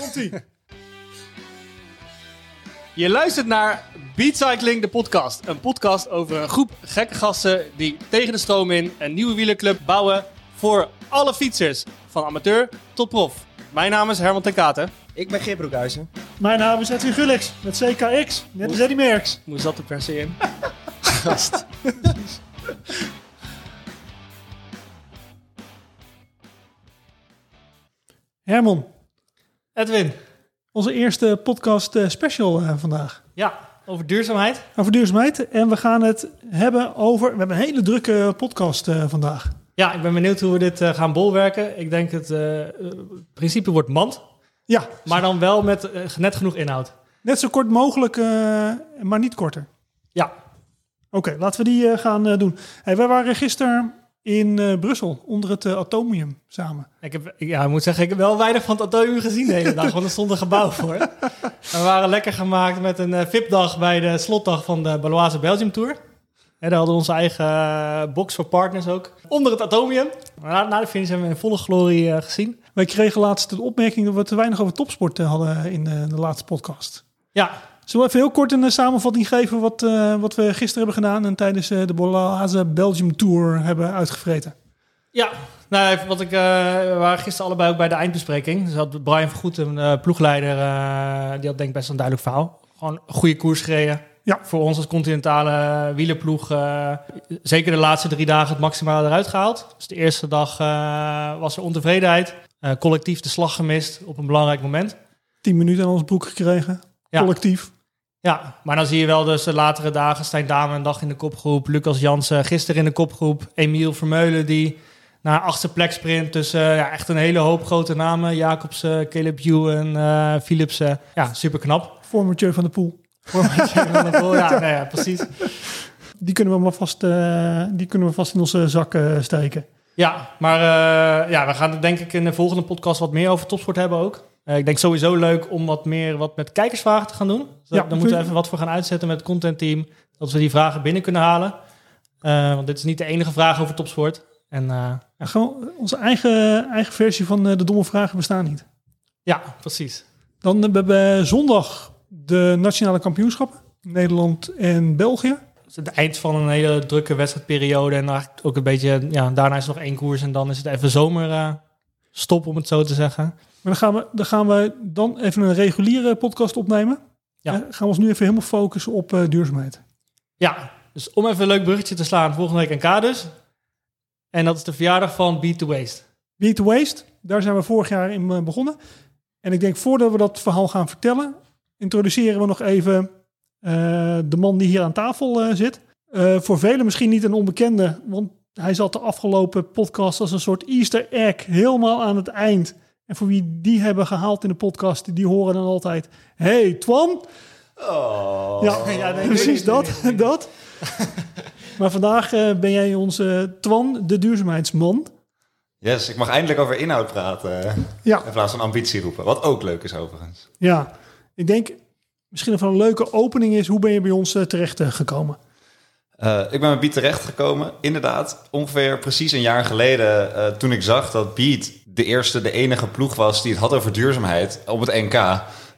Komt-ie. Je luistert naar Beat Cycling, de podcast. Een podcast over een groep gekke gasten die tegen de stroom in een nieuwe wielerclub bouwen voor alle fietsers. Van amateur tot prof. Mijn naam is Herman ten Katen. Ik ben Geert Broekhuizen. Mijn naam is Edwin Gullix met CKX, net als Eddie Merckx. Moest dat er per se in? Gast. Herman, Edwin. onze eerste podcast eh, special eh, vandaag. Ja, over duurzaamheid. Over duurzaamheid. En we gaan het hebben over... We hebben een hele drukke podcast eh, vandaag. Ja, ik ben benieuwd hoe we dit gaan bolwerken. Ik denk het principe wordt mand, Ja, maar dan wel met net genoeg inhoud. net zo kort mogelijk, maar niet korter. Ja, Oké, laten we die gaan doen. Hey, wij waren gisteren in eh, Brussel onder het eh, Atomium samen. Ik, heb, ja, ik moet zeggen, ik heb wel weinig van het atomium gezien de hele dag, want er stond een gebouw voor. We waren lekker gemaakt met een eh, VIP-dag bij de slotdag van de Baloise Belgium Tour. En daar hadden we onze eigen box voor partners ook. Onder het atomium. Maar na, na de finish hebben we in volle glorie gezien. Wij kregen laatst de opmerking dat we te weinig over topsport hadden in de, de laatste podcast. Ja, Zullen we even heel kort een eh, samenvatting geven wat, eh, wat we gisteren hebben gedaan en tijdens eh, de Bolaze Belgium Tour hebben uitgevreten? ja. Nou, even wat ik, we waren gisteren allebei ook bij de eindbespreking. Dus had Brian Vergoed, een ploegleider, die had denk ik best een duidelijk verhaal. Gewoon een goede koers gereden. Ja. Voor ons als continentale wielerploeg, zeker de laatste drie dagen het maximale eruit gehaald. Dus de eerste dag was er ontevredenheid. Collectief de slag gemist op een belangrijk moment. 10 minuten aan ons broek gekregen, Ja. collectief. Ja, maar dan zie je wel dus de latere dagen. Stijn Dame een dag in de kopgroep. Lucas Jansen gisteren in de kopgroep. Emiel Vermeulen die naar achtste plek sprint. Dus ja, echt een hele hoop grote namen. Jacobsen, Caleb Ewan, eh Philipsen. Ja, super knap. Voor Mathieu van der Poel. ja, nee, ja, precies. Die kunnen we maar vast, eh, die kunnen we vast in onze zak eh, steken. Ja, maar ja, we gaan het denk ik in de volgende podcast wat meer over topsport hebben ook. Eh, ik denk sowieso leuk om wat meer wat met kijkersvragen te gaan doen. Dus Ja, daar moeten we even wat voor gaan uitzetten met het contentteam. Dat we die vragen binnen kunnen halen. Eh, want dit is niet de enige vraag over topsport. En eh, Ja, gewoon onze eigen, eigen versie van de domme vragen bestaan niet. ja, precies. Dan hebben we zondag de nationale kampioenschappen. Nederland en België. Het is het eind van een hele drukke wedstrijdperiode. En eigenlijk ook een beetje, ja, daarna is er nog één koers. En dan is het even zomer stop, om het zo te zeggen. Maar dan gaan we, dan gaan we dan even een reguliere podcast opnemen. Ja. Eh, gaan we ons nu even helemaal focussen op eh, duurzaamheid. Ja, dus om even een leuk bruggetje te slaan. Volgende week NK dus. En dat is de verjaardag van Beat to Waste. Beat to Waste, daar zijn we vorig jaar in eh, begonnen. En ik denk voordat we dat verhaal gaan vertellen, introduceren we nog even de man die hier aan tafel zit. Voor velen misschien niet een onbekende, want hij zat de afgelopen podcast als een soort Easter egg helemaal aan het eind. En voor wie die hebben gehaald in de podcast, die horen dan altijd: Hey Twan. Oh. Ja, Ja, nee, precies nee, nee, dat. dat. maar vandaag eh, ben jij onze Twan, de duurzaamheidsman. Yes, ik mag eindelijk over inhoud praten. Ja. In plaats van ambitie roepen. Wat ook leuk is overigens. Ja, ik denk misschien even een leuke opening is, hoe ben je bij ons eh, terecht eh, gekomen? Ik ben bij Beat terechtgekomen. Inderdaad, ongeveer precies een jaar geleden. toen ik zag dat Beat de eerste, de enige ploeg was die het had over duurzaamheid op het NK.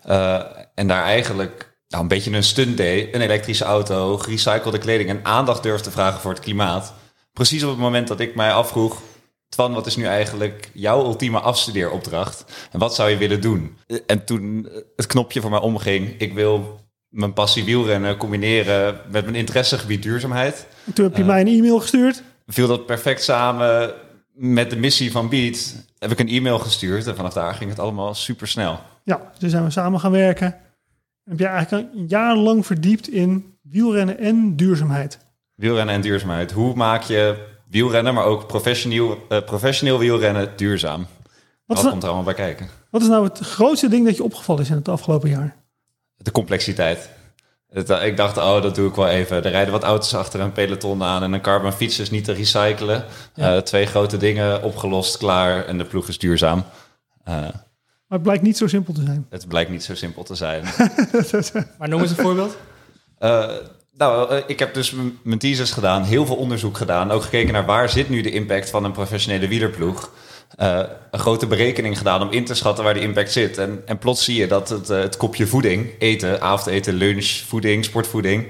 eh, en daar eigenlijk nou, een beetje een stunt deed. Een elektrische auto, gerecyclede kleding en aandacht durfde te vragen voor het klimaat. Precies op het moment dat ik mij afvroeg. Twan, wat is nu eigenlijk jouw ultieme afstudeeropdracht? En wat zou je willen doen? Eh, En toen eh, het knopje voor mij omging. Ik wil mijn passie wielrennen combineren met mijn interessegebied duurzaamheid. En toen heb je mij een e-mail gestuurd. Viel dat perfect samen met de missie van Beat. Heb ik een e-mail gestuurd en vanaf daar ging het allemaal super snel. Ja, toen zijn we samen gaan werken. En heb je eigenlijk een jaar lang verdiept in wielrennen en duurzaamheid. Wielrennen en duurzaamheid. Hoe maak je wielrennen, maar ook professioneel, eh, professioneel wielrennen duurzaam? Wat nou, komt er allemaal bij kijken? wat is nou het grootste ding dat je opgevallen is in het afgelopen jaar? De complexiteit. Het, eh, ik dacht, oh, dat doe ik wel even. Er rijden wat auto's achter een peloton aan en een carbon fiets is niet te recyclen. Ja. Eh, twee grote dingen opgelost, klaar en de ploeg is duurzaam. Eh, Maar het blijkt niet zo simpel te zijn. het blijkt niet zo simpel te zijn. Maar noem eens een voorbeeld. Eh, nou, ik heb dus mijn thesis gedaan, heel veel onderzoek gedaan. Ook gekeken naar waar zit nu de impact van een professionele wielerploeg. Eh, een grote berekening gedaan om in te schatten waar die impact zit. En, en plots zie je dat het, eh, het kopje voeding, eten, avondeten, lunch, voeding, sportvoeding,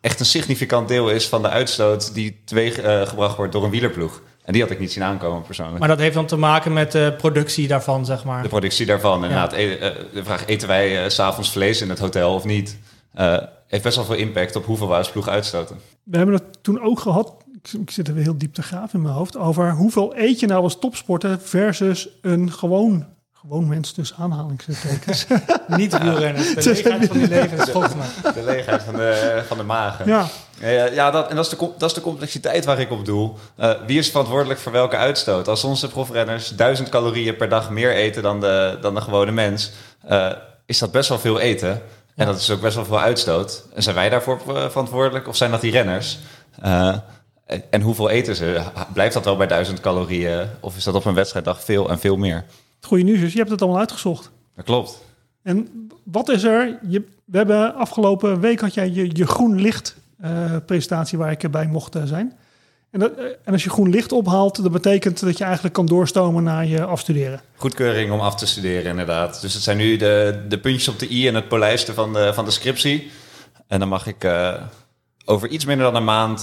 echt een significant deel is van de uitstoot die teweeg eh, gebracht wordt door een wielerploeg. En die had ik niet zien aankomen persoonlijk. Maar dat heeft dan te maken met de productie daarvan, zeg maar. de productie daarvan. Inderdaad, e- eh, de vraag, eten wij s s'avonds vlees in het hotel of niet? Eh, heeft best wel veel impact op hoeveel we als ploeg uitstoten. We hebben het toen ook gehad, ik, zit er weer heel diep te graven in mijn hoofd, over hoeveel eet je nou als topsporter versus een gewoon, gewoon mens tussen aanhalingstekens. Niet wielrenners. De leegheid van die leven me. De leegheid van de, van de magen. ja, Ja, dat, en dat is, de, dat is de complexiteit waar ik op doel. Eh, wie is verantwoordelijk voor welke uitstoot? Als onze profrenners duizend calorieën per dag meer eten dan de, dan de gewone mens, eh, is dat best wel veel eten. En dat is ook best wel veel uitstoot. En zijn wij daarvoor eh, verantwoordelijk of zijn dat die renners? Eh, en, hoeveel eten ze? Blijft dat wel bij duizend calorieën? Of is dat op een wedstrijddag veel en veel meer? het goede nieuws is, je hebt het allemaal uitgezocht. Dat klopt. En wat is er? Je, we hebben afgelopen week had jij je, je groen licht eh, presentatie waar ik erbij mocht eh, zijn. En, dat, eh, en als je groen licht ophaalt, dat betekent dat je eigenlijk kan doorstomen naar je afstuderen. Goedkeuring om af te studeren, inderdaad. Dus het zijn nu de, de puntjes op de i en het polijsten van de, van de scriptie. En dan mag ik over iets minder dan een maand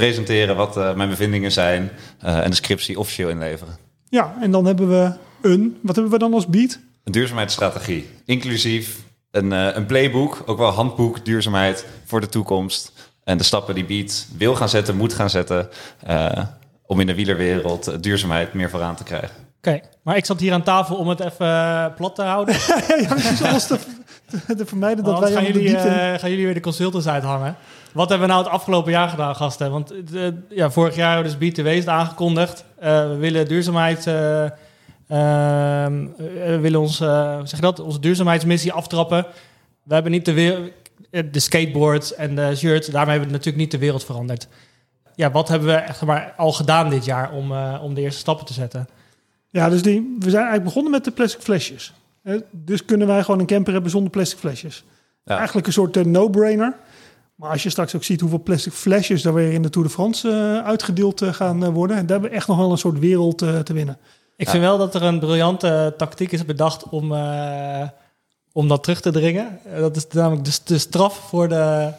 presenteren wat eh, mijn bevindingen zijn. eh, en de scriptie officieel inleveren. Ja, en dan hebben we een, wat hebben we dan als beat? Een duurzaamheidsstrategie. Inclusief een, eh, een playbook, ook wel handboek duurzaamheid voor de toekomst. En de stappen die Beat wil gaan zetten, moet gaan zetten. eh, om in de wielerwereld duurzaamheid meer vooraan te krijgen. Oké, maar ik zat hier aan tafel om het even plat te houden. ja, alles te, te, vermijden dat wij gaan jullie, diepte... eh, gaan jullie weer de consultants uithangen? Wat hebben we nou het afgelopen jaar gedaan, gasten? Want eh, ja, vorig jaar hebben we dus B2W is het aangekondigd. Eh, we willen duurzaamheid... eh, ehm, eh, we willen ons, zeg dat, onze duurzaamheidsmissie aftrappen. We hebben niet de, weer, eh, de skateboards en de shirts. Daarmee hebben we natuurlijk niet de wereld veranderd. Ja, wat hebben we echt maar al gedaan dit jaar om, om de eerste stappen te zetten? Ja, dus die, we zijn eigenlijk begonnen met de plastic flesjes. Dus kunnen wij gewoon een camper hebben zonder plastic flesjes. Ja. Eigenlijk een soort eh, no-brainer. Maar als je straks ook ziet hoeveel plastic flesjes er weer in de Tour de France eh, uitgedeeld eh, gaan worden, daar hebben we echt nog wel een soort wereld eh, te winnen. Ik vind wel dat er een briljante tactiek is bedacht om, eh, om dat terug te dringen. Dat is namelijk de, de straf voor de,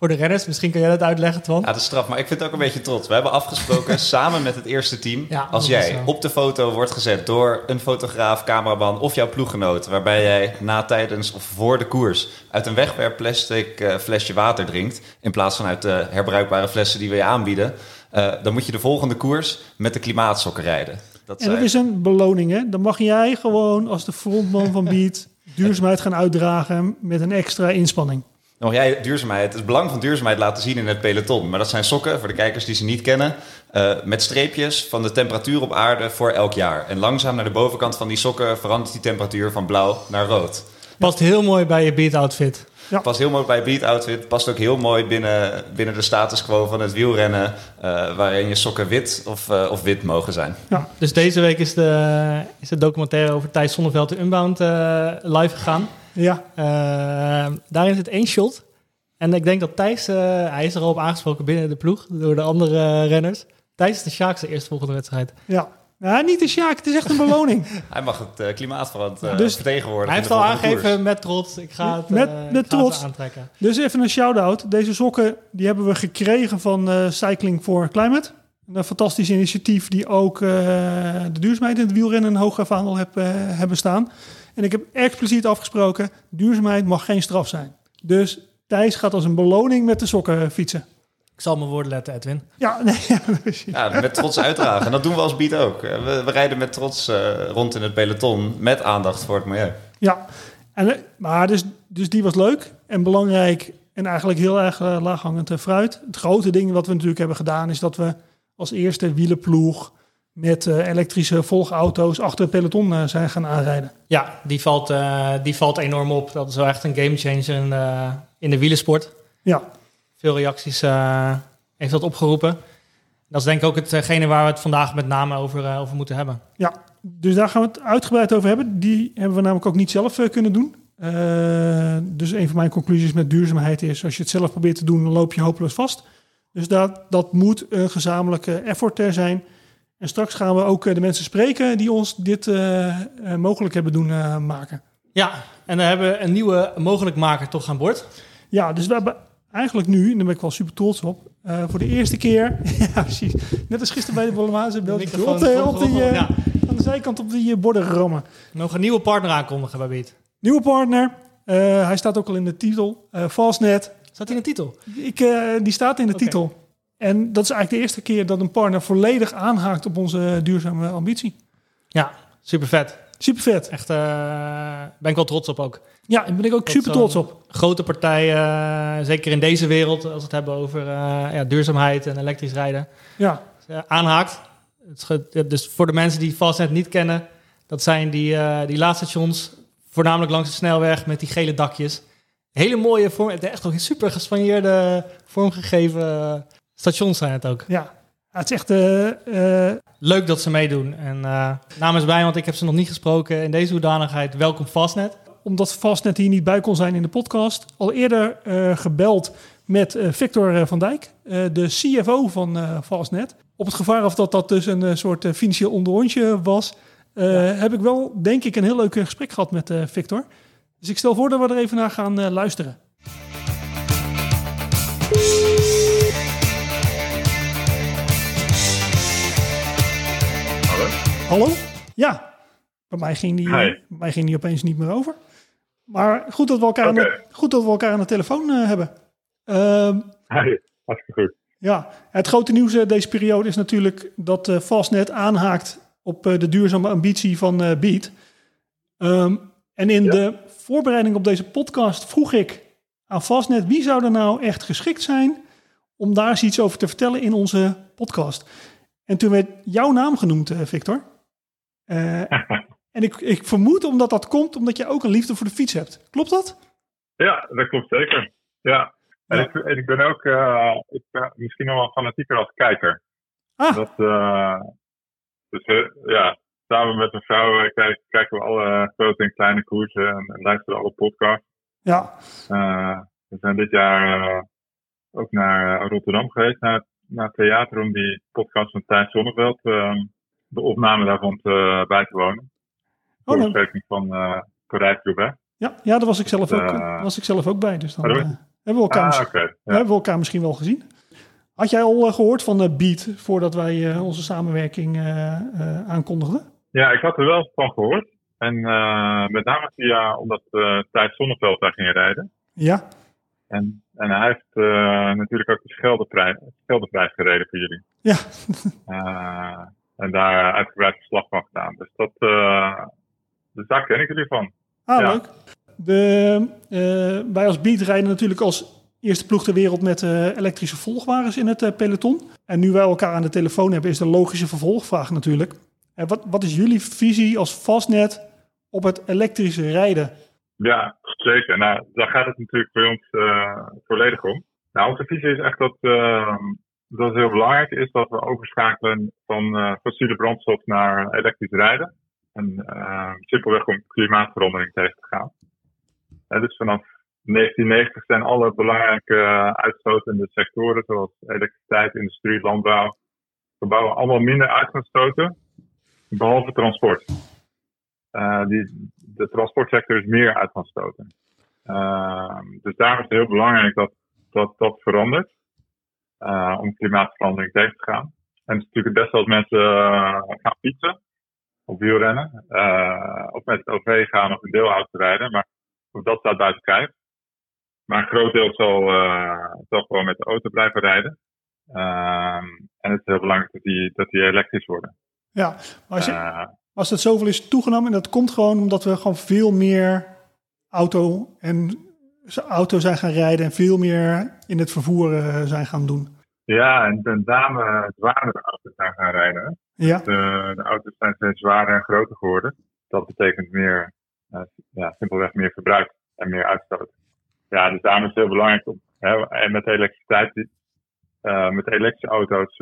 voor de renners. Misschien kun jij dat uitleggen, Twan. Ja, dat is straf, maar ik vind het ook een beetje trots. We hebben afgesproken samen met het eerste team. Ja, als jij op de foto wordt gezet door een fotograaf, cameraman of jouw ploeggenoot, waarbij jij na, tijdens of voor de koers uit een wegwerpplastic eh, flesje water drinkt, in plaats van uit de herbruikbare flessen die we je aanbieden, eh, dan moet je de volgende koers met de klimaatsokken rijden. Dat En dat zijn- is een beloning, hè? Dan mag jij gewoon als de frontman van Beat duurzaamheid gaan uitdragen met een extra inspanning. Mag jij duurzaamheid, het belang van duurzaamheid laten zien in het peloton. Maar dat zijn sokken, voor de kijkers die ze niet kennen, eh, met streepjes van de temperatuur op aarde voor elk jaar. En langzaam naar de bovenkant van die sokken verandert die temperatuur van blauw naar rood. Past heel mooi bij je beat outfit. Past heel mooi bij Beat Outfit, past ook heel mooi binnen, binnen de status quo van het wielrennen, eh, waarin je sokken wit of, eh, of wit mogen zijn. Dus deze week is de, is de documentaire over Thijs Zonneveld de Unbound eh, live gegaan. Ja, Eh, daarin zit één shot. En ik denk dat Thijs, eh, hij is er al op aangesproken binnen de ploeg door de andere eh, renners. Thijs is de Sjaakse eerste volgende wedstrijd. ja. Ja, niet de Sjaak, het is echt een beloning. Hij mag het uh, klimaatverand uh, Dus vertegenwoordigen. Hij heeft al aangegeven koers. met trots, ik ga het, Met- eh, met ik ga het trots. aantrekken. Dus even een shout-out. Deze sokken die hebben we gekregen van eh, Cycling for Climate. Een fantastisch initiatief die ook eh, de duurzaamheid in het wielrennen een hoog vaandel heb, eh, hebben staan. En ik heb expliciet afgesproken, duurzaamheid mag geen straf zijn. Dus Thijs gaat als een beloning met de sokken fietsen. Ik zal mijn woorden letten, Edwin. Ja, nee, ja, precies. Ja, met trots uitdragen. En dat doen we als Beat ook. Eh, We, we rijden met trots eh, rond in het peloton met aandacht voor het milieu. Ja, en, eh, maar dus, dus die was leuk en belangrijk en eigenlijk heel erg laaghangend fruit. Het grote ding wat we natuurlijk hebben gedaan is dat we als eerste wielenploeg met eh, elektrische volgauto's achter het peloton eh, zijn gaan aanrijden. Ja, die valt, eh, die valt enorm op. Dat is wel echt een gamechanger in, in de wielersport. Ja, Veel reacties heeft dat opgeroepen. Dat is denk ik ook hetgene waar we het vandaag met name over, over moeten hebben. ja, dus daar gaan we het uitgebreid over hebben. Die hebben we namelijk ook niet zelf kunnen doen. Dus een van mijn conclusies met duurzaamheid is... als je het zelf probeert te doen, dan loop je hopeloos vast. Dus dat, dat moet een gezamenlijke effort er zijn. En straks gaan we ook eh, de mensen spreken die ons dit eh, eh, mogelijk hebben doen maken. Ja, en dan hebben we een nieuwe mogelijkmaker toch aan boord. Ja, dus we hebben eigenlijk nu, en daar ben ik wel super trots op, voor de eerste keer, ja precies, net als gisteren bij de België, microfoon op, de, op die, ja. aan de zijkant op die borden gerammen. We mogen een nieuwe partner aankondigen bij Beat. Nieuwe partner, hij staat ook al in de titel, Fastnet. Staat hij in de titel? Ik, die staat in de titel. En dat is eigenlijk de eerste keer dat een partner volledig aanhaakt op onze duurzame ambitie. Ja, super vet. Super vet. Echt, eh, ben ik wel trots op ook. Ja, daar ben ik ook Dat super trots op. Grote partijen, eh, zeker in deze wereld, als we het hebben over eh, ja, duurzaamheid en elektrisch rijden, Ja, aanhaakt. Dus voor de mensen die Fastnet niet kennen, dat zijn die, die laadstations, voornamelijk langs de snelweg met die gele dakjes. Hele mooie vorm, echt ook super gespanjeerde, vormgegeven stations zijn het ook. ja. Ja, het is echt... eh, eh, Leuk dat ze meedoen. En eh, namens mij, want ik heb ze nog niet gesproken in deze hoedanigheid, welkom Fastnet. omdat Fastnet hier niet bij kon zijn in de podcast, al eerder gebeld met Victor van Dijk, de CFO van Fastnet. Op het gevaar of dat dat dus een soort financieel onderhondje was, heb ik wel, denk ik, een heel leuk gesprek gehad met Victor. Dus ik stel voor dat we er even naar gaan luisteren. Hallo? Ja, bij mij ging die, bij mij ging die opeens niet meer over. Maar goed dat we elkaar, aan, de, goed dat we elkaar aan de telefoon eh, hebben. Hi, hartstikke goed. Ja, het grote nieuws eh, deze periode is natuurlijk dat eh, Fastnet aanhaakt op de duurzame ambitie van Beat. Ehm, en in Ja. de voorbereiding op deze podcast vroeg ik aan Fastnet wie zou er nou echt geschikt zijn om daar eens iets over te vertellen in onze podcast. En toen werd jouw naam genoemd, Victor. Eh, en ik, ik vermoed omdat dat komt omdat je ook een liefde voor de fiets hebt. Klopt dat? Ja, dat klopt zeker. Ja. En, Ja. Ik, en ik ben ook eh, ik ben misschien nog wel fanatieker als kijker. Ah. Dat, eh, dus ja, samen met mijn vrouw eh, kijk- kijken we alle grote en kleine koersen en, en luisteren alle podcasts. Ja, Eh, we zijn dit jaar eh, ook naar eh, Rotterdam geweest, naar, naar het theater, om die podcast van Thijs Zonneveld, eh, de opname daarvan te, bij te wonen. Oh, Voorbespreking van eh Parijs-Roubaix. ja, ja daar was ik, zelf ook, Eh, was ik zelf ook bij. Dus dan eh, hebben we elkaar Ah, Ja. hebben we elkaar misschien wel gezien. Had jij al eh, gehoord van de Beat voordat wij eh, onze samenwerking eh, eh, aankondigden? Ja, ik had er wel van gehoord. En eh, met name via, omdat uh, Thijs Zonneveld daar ging rijden. Ja, En, en hij heeft eh, natuurlijk ook de Scheldeprijs, Scheldeprijs gereden voor jullie. ja. Eh, en daar uitgebreid verslag van gedaan. Dus, dat, eh, dus daar ken ik jullie van. Ah, Ja. leuk. De, eh, wij als Beat rijden natuurlijk als eerste ploeg ter wereld met eh, elektrische volgwagens in het eh, peloton. En nu wij elkaar aan de telefoon hebben, is de logische vervolgvraag natuurlijk. Wat, wat is jullie visie als Fastnet op het elektrische rijden? Ja, zeker. Nou, daar gaat het natuurlijk bij ons eh, volledig om. Nou, onze visie is echt dat, eh, dat het heel belangrijk is dat we overschakelen van eh, fossiele brandstof naar elektrisch rijden. En eh, simpelweg om klimaatverandering tegen te gaan. Dus vanaf 1990 zijn alle belangrijke eh, uitstotende sectoren, zoals elektriciteit, industrie, landbouw, gebouwen, allemaal minder uit gaan stoten, behalve transport. Eh, die, de transportsector is meer uit gaan stoten. Dus daarom is het heel belangrijk dat dat, dat verandert. Eh, om klimaatverandering tegen te gaan. En het is natuurlijk het beste als mensen eh, gaan fietsen of wielrennen. eh, of met het OV gaan of een deelauto rijden. Maar ook dat staat buiten kijf. Maar een groot deel zal, zal gewoon met de auto blijven rijden. Ehm, en het is heel belangrijk dat die, dat die elektrisch worden. Ja, maar als, je, als dat zoveel is toegenomen, en dat komt gewoon omdat we gewoon veel meer auto en auto zijn gaan rijden en veel meer in het vervoer eh, zijn gaan doen. ja, en met name zwaardere auto's zijn gaan rijden. Ja, De, de auto's zijn steeds zwaarder en groter geworden. Dat betekent meer, eh, ja, simpelweg meer verbruik en meer uitstoot. Ja, dus daarom is het heel belangrijk om, hè, en met elektriciteit, eh, met elektrische auto's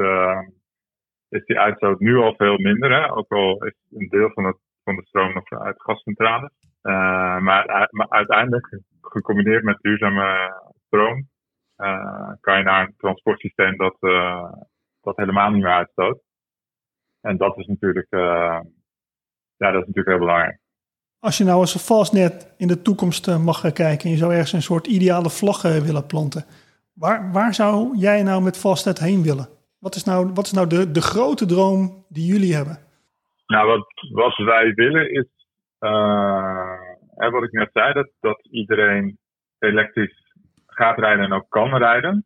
is die uitstoot nu al veel minder. Hè? Ook al is een deel van, het, van de stroom nog uit gascentrales. Eh, maar, maar uiteindelijk, gecombineerd met duurzame stroom, eh, kan je naar een transportsysteem dat, eh, dat helemaal niet meer uitstoot. En dat is natuurlijk, ja, dat is natuurlijk heel belangrijk. Als je nou als een Fastnet in de toekomst mag gaan kijken en je zou ergens een soort ideale vlag willen planten, waar, waar zou jij nou met Fastnet heen willen? Wat is nou, wat is nou de, de grote droom die jullie hebben? Nou, wat, wat wij willen is, uh, wat ik net zei, dat, iedereen elektrisch gaat rijden en ook kan rijden.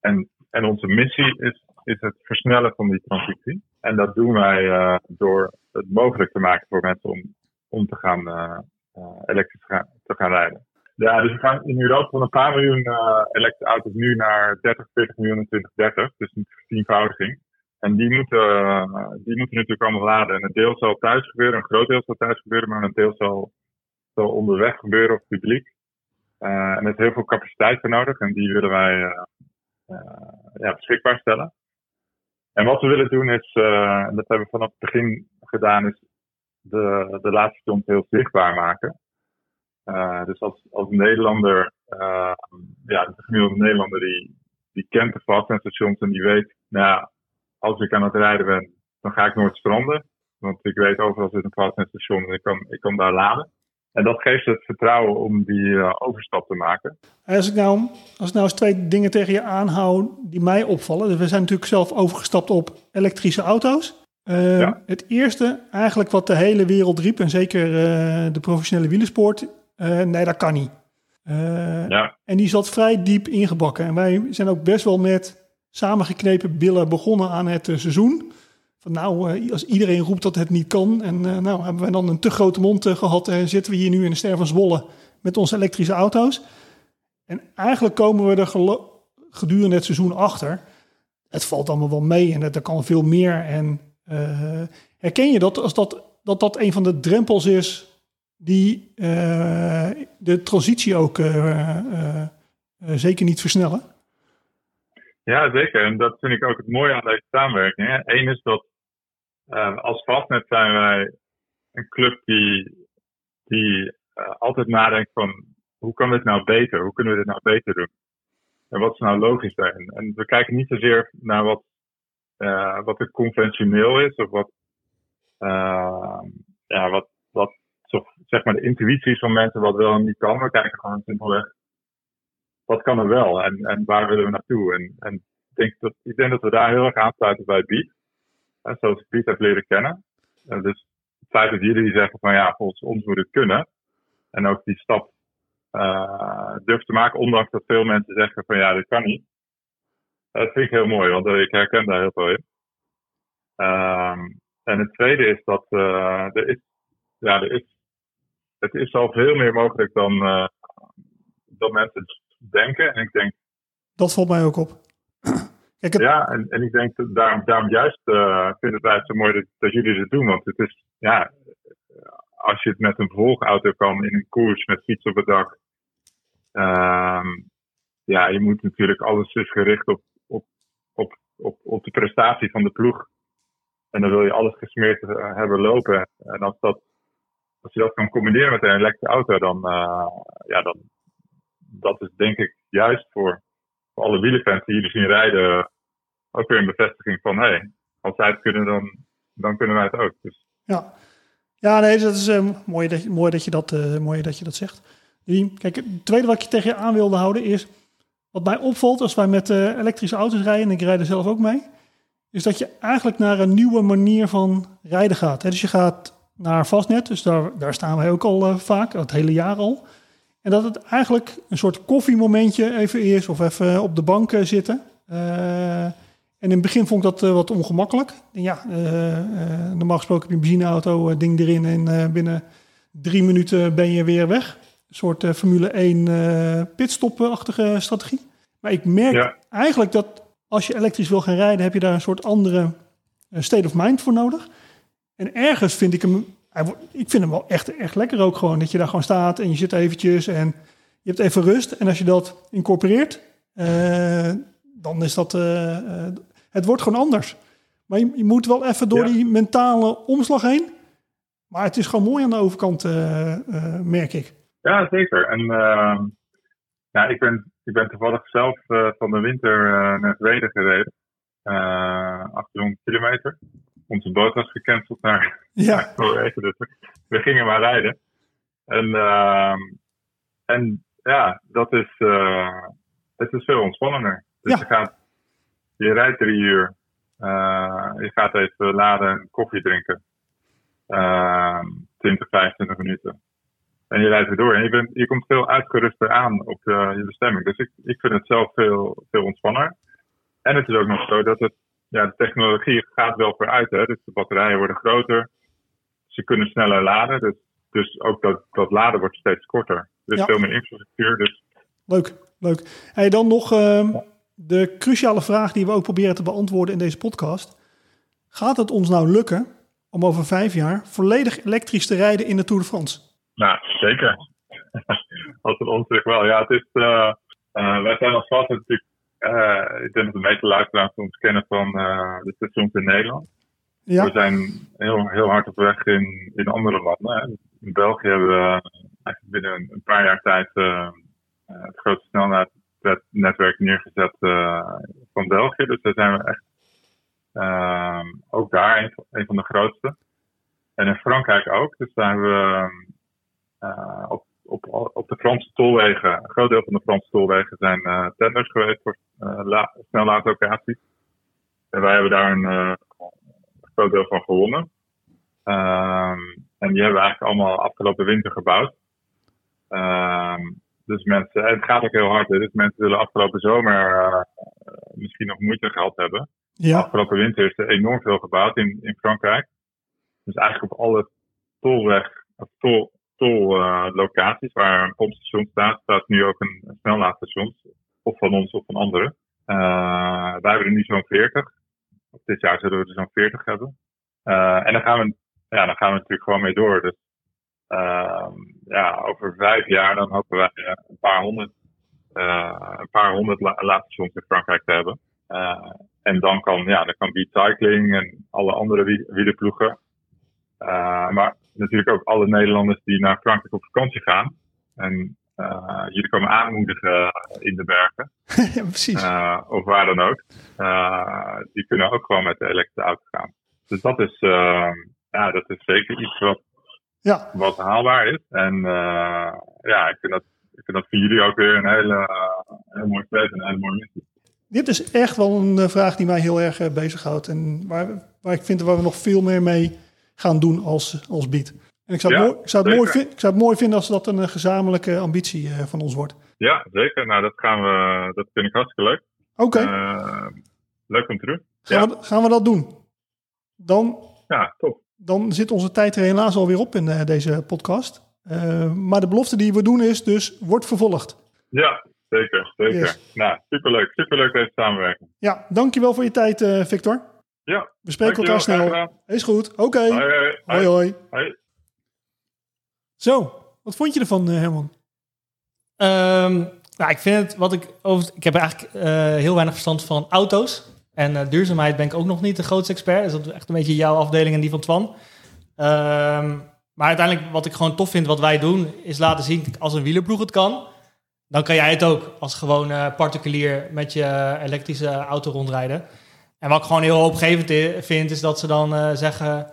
En, en onze missie is, is het versnellen van die transitie. En dat doen wij uh, door het mogelijk te maken voor mensen om, om te gaan uh, elektrisch te gaan rijden. Ja, dus we gaan in Europa van een paar miljoen elektrische auto's nu naar 30, 40 miljoen in 2030. Dus een vertienvoudiging. En die moeten, die moeten natuurlijk allemaal laden. En een deel zal thuis gebeuren, een groot deel zal thuis gebeuren, maar een deel zal, zal onderweg gebeuren op publiek. Uh, en er is heel veel capaciteit voor nodig en die willen wij ja, beschikbaar stellen. En wat we willen doen is, en dat hebben we vanaf het begin gedaan, is de, de laatste heel zichtbaar maken. Dus als, als Nederlander, ja, de gemiddelde Nederlander die, die kent de fastnetstations en die weet, nou ja, als ik aan het rijden ben, dan ga ik nooit stranden. Want ik weet overal zit een fastnetstation en ik kan, ik kan daar laden. En dat geeft het vertrouwen om die uh, overstap te maken. Als ik, nou, als ik nou eens twee dingen tegen je aanhoud die mij opvallen. Dus we zijn natuurlijk zelf overgestapt op elektrische auto's. Uh, ja. Het eerste, eigenlijk wat de hele wereld riep, en zeker uh, de professionele wielersport, uh, nee, dat kan niet. Ja. En die zat vrij diep ingebakken. En wij zijn ook best wel met samengeknepen billen begonnen aan het uh, seizoen. Van nou, als iedereen roept dat het niet kan. En nou hebben wij dan een te grote mond gehad. En zitten we hier nu in de ster van Zwolle met onze elektrische auto's. En eigenlijk komen we er gedurende het seizoen achter. Het valt allemaal wel mee en er kan veel meer. En herken je dat als dat, dat dat een van de drempels is die de transitie ook zeker niet versnellen. Ja, zeker. En dat vind ik ook het mooie aan deze samenwerking. Eén is dat als Fastnet zijn wij een club die, die altijd nadenkt van hoe kan dit nou beter? Hoe kunnen we dit nou beter doen? En wat is nou logisch daarin? En we kijken niet zozeer naar wat, wat er conventioneel is of wat, ja, wat, wat zeg maar de intuïties van mensen wat wel en niet kan. We kijken gewoon simpelweg wat kan er wel en, en waar willen we naartoe. En, en ik, denk dat, ik denk dat we daar heel erg aansluiten bij Beat. Zoals Beat heb leren kennen. En dus het feit dat jullie zeggen van ja, volgens ons moet het kunnen. En ook die stap uh, durft te maken, ondanks dat veel mensen zeggen van ja, dit kan niet. Dat vind ik heel mooi, want ik herken daar heel veel in. Um, en het tweede is dat uh, er is, ja, er is het is al veel meer mogelijk dan, dan mensen denken. En ik denk. Dat valt mij ook op. Kijk, het... Ja, en, en ik denk dat daarom, daarom juist uh, vinden wij het zo mooi dat, dat jullie het doen. Want het is, ja, als je het met een vervolgauto kan in een koers met fiets op het dak. Uh, ja, je moet natuurlijk alles is gericht op, op, op, op, op de prestatie van de ploeg. En dan wil je alles gesmeerd hebben lopen. En als dat als je dat kan combineren met een elektrische auto, dan, uh, ja, dan dat is denk ik juist voor, voor alle wielerfans die jullie zien rijden ook weer een bevestiging van hé, hey, als zij het kunnen, dan, dan kunnen wij het ook. Dus. Ja. ja, nee, dat is uh, mooi, dat, mooi, dat je dat, uh, mooi dat je dat zegt. Kijk, het tweede wat ik je tegen je aan wilde houden is, wat mij opvalt als wij met elektrische auto's rijden, en ik rijd er zelf ook mee, is dat je eigenlijk naar een nieuwe manier van rijden gaat. Dus je gaat naar Vastnet. Dus daar, daar staan wij ook al vaak, het hele jaar al. En dat het eigenlijk een soort koffiemomentje even is of even op de bank uh, zitten. Uh, en in het begin vond ik dat wat ongemakkelijk. Ja, normaal gesproken heb je een benzineauto, ding erin en binnen drie minuten ben je weer weg. Een soort Formule 1 pitstop-achtige strategie. Maar ik merk eigenlijk dat als je elektrisch wil gaan rijden, heb je daar een soort andere state of mind voor nodig. En ergens vind ik hem, ik vind hem wel echt, echt lekker ook gewoon. Dat je daar gewoon staat en je zit eventjes en je hebt even rust. En als je dat incorporeert, uh, dan is dat, uh, uh, het wordt gewoon anders. Maar je, je moet wel even door die mentale omslag heen. Maar het is gewoon mooi aan de overkant, merk ik. Ja, zeker. En ehm, ja, ik, ben, ik ben toevallig zelf van de winter naar Zweden gereden. 800 kilometer onze boot was gecanceld naar Ja, Noorwegen. Dus we- gingen maar rijden. En, ehm, en ja, dat is, eh, het is veel ontspannender. Dus Ja. je, gaat, je rijdt drie uur. eh, je gaat even laden en koffie drinken. Ehm 20, 25 minuten. En je rijdt weer door. En je, bent, je komt veel uitgeruster aan op je, je bestemming. Dus ik, ik vind het zelf veel, veel ontspanner. En het is ook nog zo dat het, ja, de technologie gaat wel vooruit. Hè? Dus de batterijen worden groter. Ze kunnen sneller laden. Dus, dus ook dat, dat laden wordt steeds korter. Er is Ja. veel meer infrastructuur. Dus leuk, leuk. En dan nog ehm, de cruciale vraag die we ook proberen te beantwoorden in deze podcast. Gaat het ons nou lukken om over vijf jaar volledig elektrisch te rijden in de Tour de France? Nou, zeker. Als het ons zich wel. Ja, het is. eh, wij zijn als vast natuurlijk. Eh, ik denk dat de meeste luisteraars ons kennen van eh, de stations in Nederland. Ja, We zijn heel, heel hard op weg in, in andere landen. Hè. In België hebben we eh, eigenlijk binnen een, paar jaar tijd eh, eh, het grootste snelnetwerk neergezet eh, van België. Dus daar zijn we echt ehm, ook daar een, van- een van de grootste. En in Frankrijk ook. Dus daar hebben we eh, op, op, op de Franse tolwegen, een groot deel van de Franse tolwegen zijn eh, tenders geweest voor eh la, snellaadlocaties. En wij hebben daar een eh, groot deel van gewonnen. Ehm, en die hebben we eigenlijk allemaal afgelopen winter gebouwd. Ehm, dus mensen, en het gaat ook heel hard. Dus mensen zullen afgelopen zomer misschien nog moeite gehad hebben. ja, Afgelopen winter is er enorm veel gebouwd in, in Frankrijk. Dus eigenlijk op alle tolweg, tol, tollocaties waar een pompstation staat, staat nu ook een, een snellaadstation. Of van ons of van anderen. Eh, wij hebben er nu zo'n 40. Of dit jaar zullen we er zo'n 40 hebben. Eh, en dan gaan, we, ja, dan gaan we natuurlijk gewoon mee door. Dus ehm, ja, over vijf jaar dan hopen wij eh, een paar honderd, eh, een paar honderd la- laadstations in Frankrijk te hebben. Eh, en dan kan, ja, dan kan Cycling en alle andere wie- wielerploegen. Eh, maar natuurlijk ook alle Nederlanders die naar Frankrijk op vakantie gaan. En eh, jullie komen aanmoedigen in de bergen. ja precies. eh, of waar dan ook. Eh, die kunnen ook gewoon met de elektrische auto gaan. Dus dat is, eh, ja, dat is zeker iets wat, Ja, wat haalbaar is. En eh, ja, ik vind, dat, ik vind dat voor jullie ook weer een hele, heel mooi feit en een hele mooie missie. dit is echt wel een eh, vraag die mij heel erg eh, bezighoudt. En waar, waar ik vind waar we nog veel meer mee gaan doen als, als Beat. En ik zou, het Ja, mooi, ik, zou het mooi ik zou het mooi vinden als dat een eh, gezamenlijke ambitie eh, van ons wordt. Ja, zeker. Nou, dat gaan we, dat vind ik hartstikke leuk. Oké, Eh, leuk om te doen. gaan, we, gaan we dat doen. Dan, Ja, top. dan zit onze tijd er helaas alweer op in deze podcast. Maar de belofte die we doen is dus, wordt vervolgd. Ja, zeker. Zeker. Yes. Nou, superleuk. Superleuk deze samenwerking. Ja, dankjewel voor je tijd, Victor. Ja, We spreken elkaar snel. Is goed. Oké. Hoi, hoi. Hoi, hoi. Hoi. Zo, wat vond je ervan, eh, Herman? Ehm, nou, ik vind het wat ik over. Ik heb eigenlijk eh, heel weinig verstand van auto's. En eh, duurzaamheid ben ik ook nog niet de grootste expert. Dus dat is echt een beetje jouw afdeling en die van Twan. Ehm, maar uiteindelijk, wat ik gewoon tof vind, wat wij doen, is laten zien als een wielerploeg het kan. Dan kan jij het ook als gewoon eh, particulier met je elektrische auto rondrijden. En wat ik gewoon heel hoopgevend vind, is dat ze dan eh, zeggen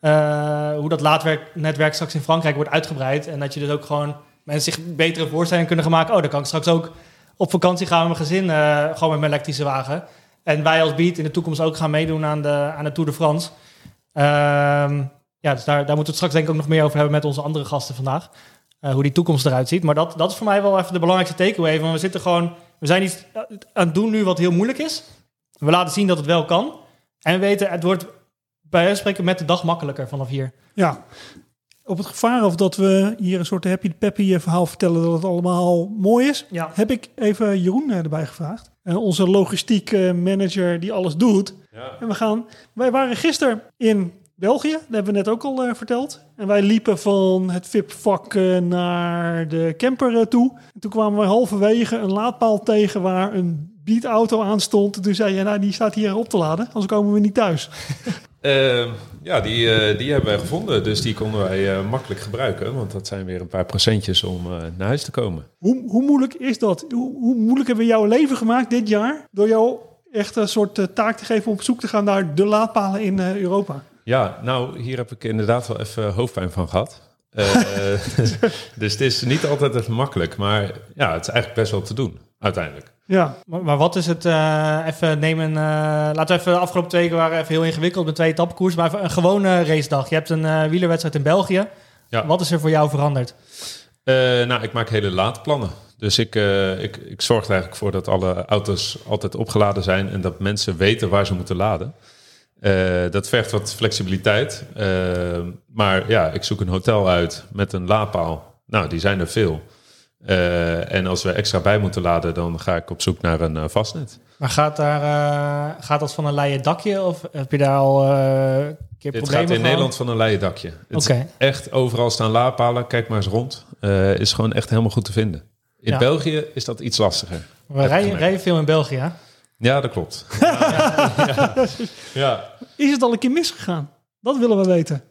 eh, hoe dat laadnetwerk straks in Frankrijk wordt uitgebreid. En dat je dus ook gewoon mensen zich betere voorstellingen kunnen gaan maken. Oh, dan kan ik straks ook op vakantie gaan met mijn gezin, eh, gewoon met mijn elektrische wagen. En wij als Beat in de toekomst ook gaan meedoen aan de, aan de Tour de France. Ehm, ja, dus daar, daar moeten we het straks denk ik ook nog meer over hebben met onze andere gasten vandaag. Hoe die toekomst eruit ziet. Maar dat, dat is voor mij wel even de belangrijkste takeaway. Want we zitten gewoon, we zijn iets aan het doen nu wat heel moeilijk is. We laten zien dat het wel kan. En we weten, het wordt bij wijze van spreken met de dag makkelijker vanaf hier. Ja, op het gevaar of dat we hier een soort happy peppy verhaal vertellen dat het allemaal mooi is, Ja. heb ik even Jeroen eh, erbij gevraagd. Eh, onze logistiek eh, manager die alles doet. En we gaan, wij waren gisteren in België, dat hebben we net ook al eh, verteld. En wij liepen van het VIP-vak eh, naar de camper eh, toe. En toen kwamen we halverwege een laadpaal tegen waar een beatauto aan stond. En toen zei je, nou die staat hier op te laden, anders komen we niet thuis. Ehm, ja, die, eh, die hebben wij gevonden. Dus die konden wij eh, makkelijk gebruiken. Want dat zijn weer een paar procentjes om eh, naar huis te komen. Hoe, hoe moeilijk is dat? Hoe, hoe moeilijk hebben we jouw leven gemaakt dit jaar? Door jou echt een soort taak te geven om op zoek te gaan naar de laadpalen in Europa. Ja, nou, hier heb ik inderdaad wel even hoofdpijn van gehad. Eh, dus het is niet altijd even makkelijk, maar ja, het is eigenlijk best wel te doen, uiteindelijk. Ja, Maar, maar wat is het, eh, even nemen, eh, laten we even, de afgelopen twee weken waren even heel ingewikkeld met twee etappekoers, maar even een gewone racedag. Je hebt een eh, wielerwedstrijd in België. Ja. Wat is er voor jou veranderd? Nou, ik maak hele laadplannen. Dus ik, ik, ik zorg er eigenlijk voor dat alle auto's altijd opgeladen zijn en dat mensen weten waar ze moeten laden. Dat vergt wat flexibiliteit. Maar ja, ik zoek een hotel uit met een laadpaal. Nou, die zijn er veel. Eh, en als we extra bij moeten laden, dan ga ik op zoek naar een eh, vastnet. Maar gaat, daar, eh, gaat dat van een leien dakje of heb je daar al eh, een keer Dit problemen gaat in? Nederland van een leien dakje. Het echt overal staan laadpalen. Kijk maar eens rond. Eh, is gewoon echt helemaal goed te vinden. In Ja. België is dat iets lastiger. We rijden, veel in België, hè? Ja, dat klopt. ja. Ja. is het al een keer misgegaan? Dat willen we weten.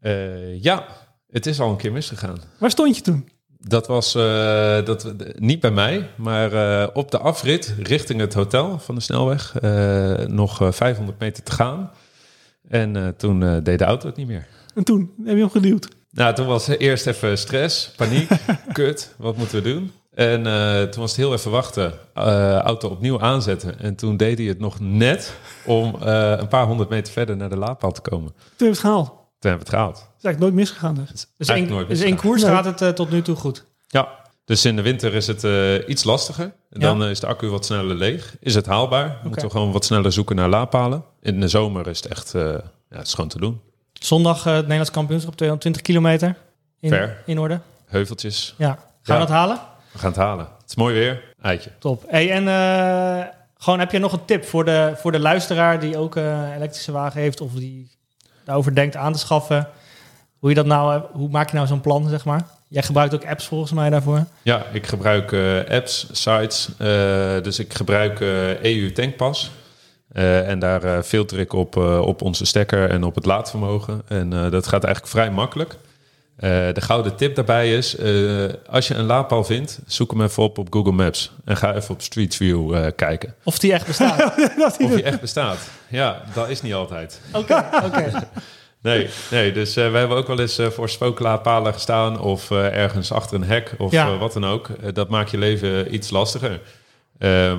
Eh, ja, het is al een keer misgegaan. Waar stond je toen? Dat was eh, dat, niet bij mij, maar eh, op de afrit richting het hotel van de snelweg. eh, nog eh, 500 meter te gaan. En toen deed de auto het niet meer. En toen heb je hem geduwd. Nou, toen was eerst even stress, paniek, kut, wat moeten we doen? En toen was het heel even wachten, auto opnieuw aanzetten. En toen deed hij het nog net om een paar honderd meter verder naar de laadpaal te komen. Toen heb je het gehaald. Toen hebben we het gehaald. Is eigenlijk nooit misgegaan dus. Dus Eigenlijk in, nooit dus koers Nee. gaat het eh, tot nu toe goed. Ja, dus in de winter is het eh, iets lastiger. Dan eh, is de accu wat sneller leeg. Is het haalbaar? Moeten we gewoon wat sneller zoeken naar laadpalen. In de zomer is het echt, eh, ja, het is gewoon te doen. Zondag eh, het Nederlands kampioenschap 220 kilometer. In, Ver. in orde. Heuveltjes, Ja. Gaan Ja. we dat halen? we gaan het halen. Het is mooi weer, eitje. Top. Hey, en eh, gewoon heb je nog een tip voor de, voor de luisteraar die ook eh, een elektrische wagen heeft of die daarover denkt aan te schaffen? Hoe, je dat nou, eh, hoe maak je nou zo'n plan, zeg maar? Jij gebruikt ook apps volgens mij daarvoor. Ja, ik gebruik eh, apps, sites. eh, dus ik gebruik EU Tankpas. Eh, en daar eh, filter ik op, eh, op onze stekker en op het laadvermogen. En eh, dat gaat eigenlijk vrij makkelijk. Eh, de gouden tip daarbij is, eh, als je een laadpaal vindt, zoek hem even op op Google Maps. En ga even op Street View eh, kijken. Of die echt bestaat. Of die echt bestaat. Ja, dat is niet altijd. Oké, oké. Nee, nee dus eh, we hebben ook wel eens eh, voor spooklaadpalen gestaan of eh, ergens achter een hek of Ja. wat dan ook. Dat maakt je leven iets lastiger.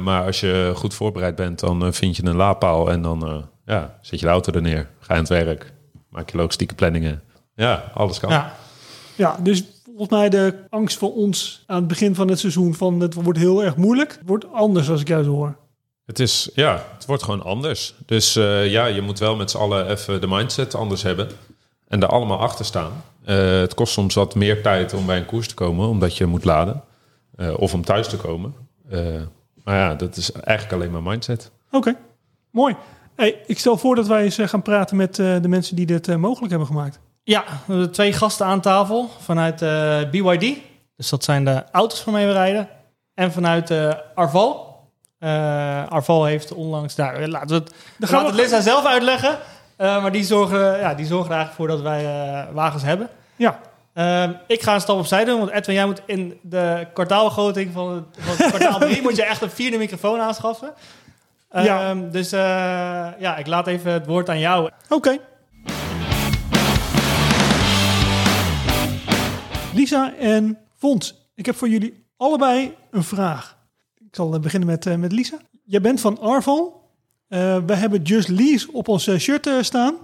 Maar als je goed voorbereid bent, dan vind je een laadpaal en dan ja, zet je de auto er neer. Ga je aan het werk. Maak je logistieke planningen. Ja, alles kan. Ja. Ja, dus volgens mij de angst voor ons aan het begin van het seizoen van het wordt heel erg moeilijk, wordt anders als ik jou zo hoor. Het is, ja, het wordt gewoon anders. Dus eh, ja, je moet wel met z'n allen even de mindset anders hebben. En daar allemaal achter staan. Eh, het kost soms wat meer tijd om bij een koers te komen, omdat je moet laden. Eh, of om thuis te komen. Eh, maar ja, dat is eigenlijk alleen maar mindset. Oké, mooi. Hey, ik stel voor dat wij eens gaan praten met eh, de mensen die dit mogelijk hebben gemaakt. Ja, we hebben twee gasten aan tafel vanuit eh, BYD. Dus dat zijn de auto's waarmee we rijden. En vanuit eh, Arval. Eh, Arval heeft onlangs... Nou, laten we het, Dan gaan laten we- Lisa zelf uitleggen. Eh, maar die zorgen, ja, die zorgen er eigenlijk voor dat wij eh, wagens hebben. Ja, ik ga een stap opzij doen, want Edwin, jij moet in de kwartaalbegroting van het, van het kwartaal 3 moet je echt een vierde microfoon aanschaffen. Ja. Ehm, Dus eh, ja, ik laat even het woord aan jou. oké. Lisa en Fons, ik heb voor jullie allebei een vraag. Ik zal eh, beginnen met, eh, met Lisa. Jij bent van Arval. Eh, we hebben Just Lease op ons shirt staan.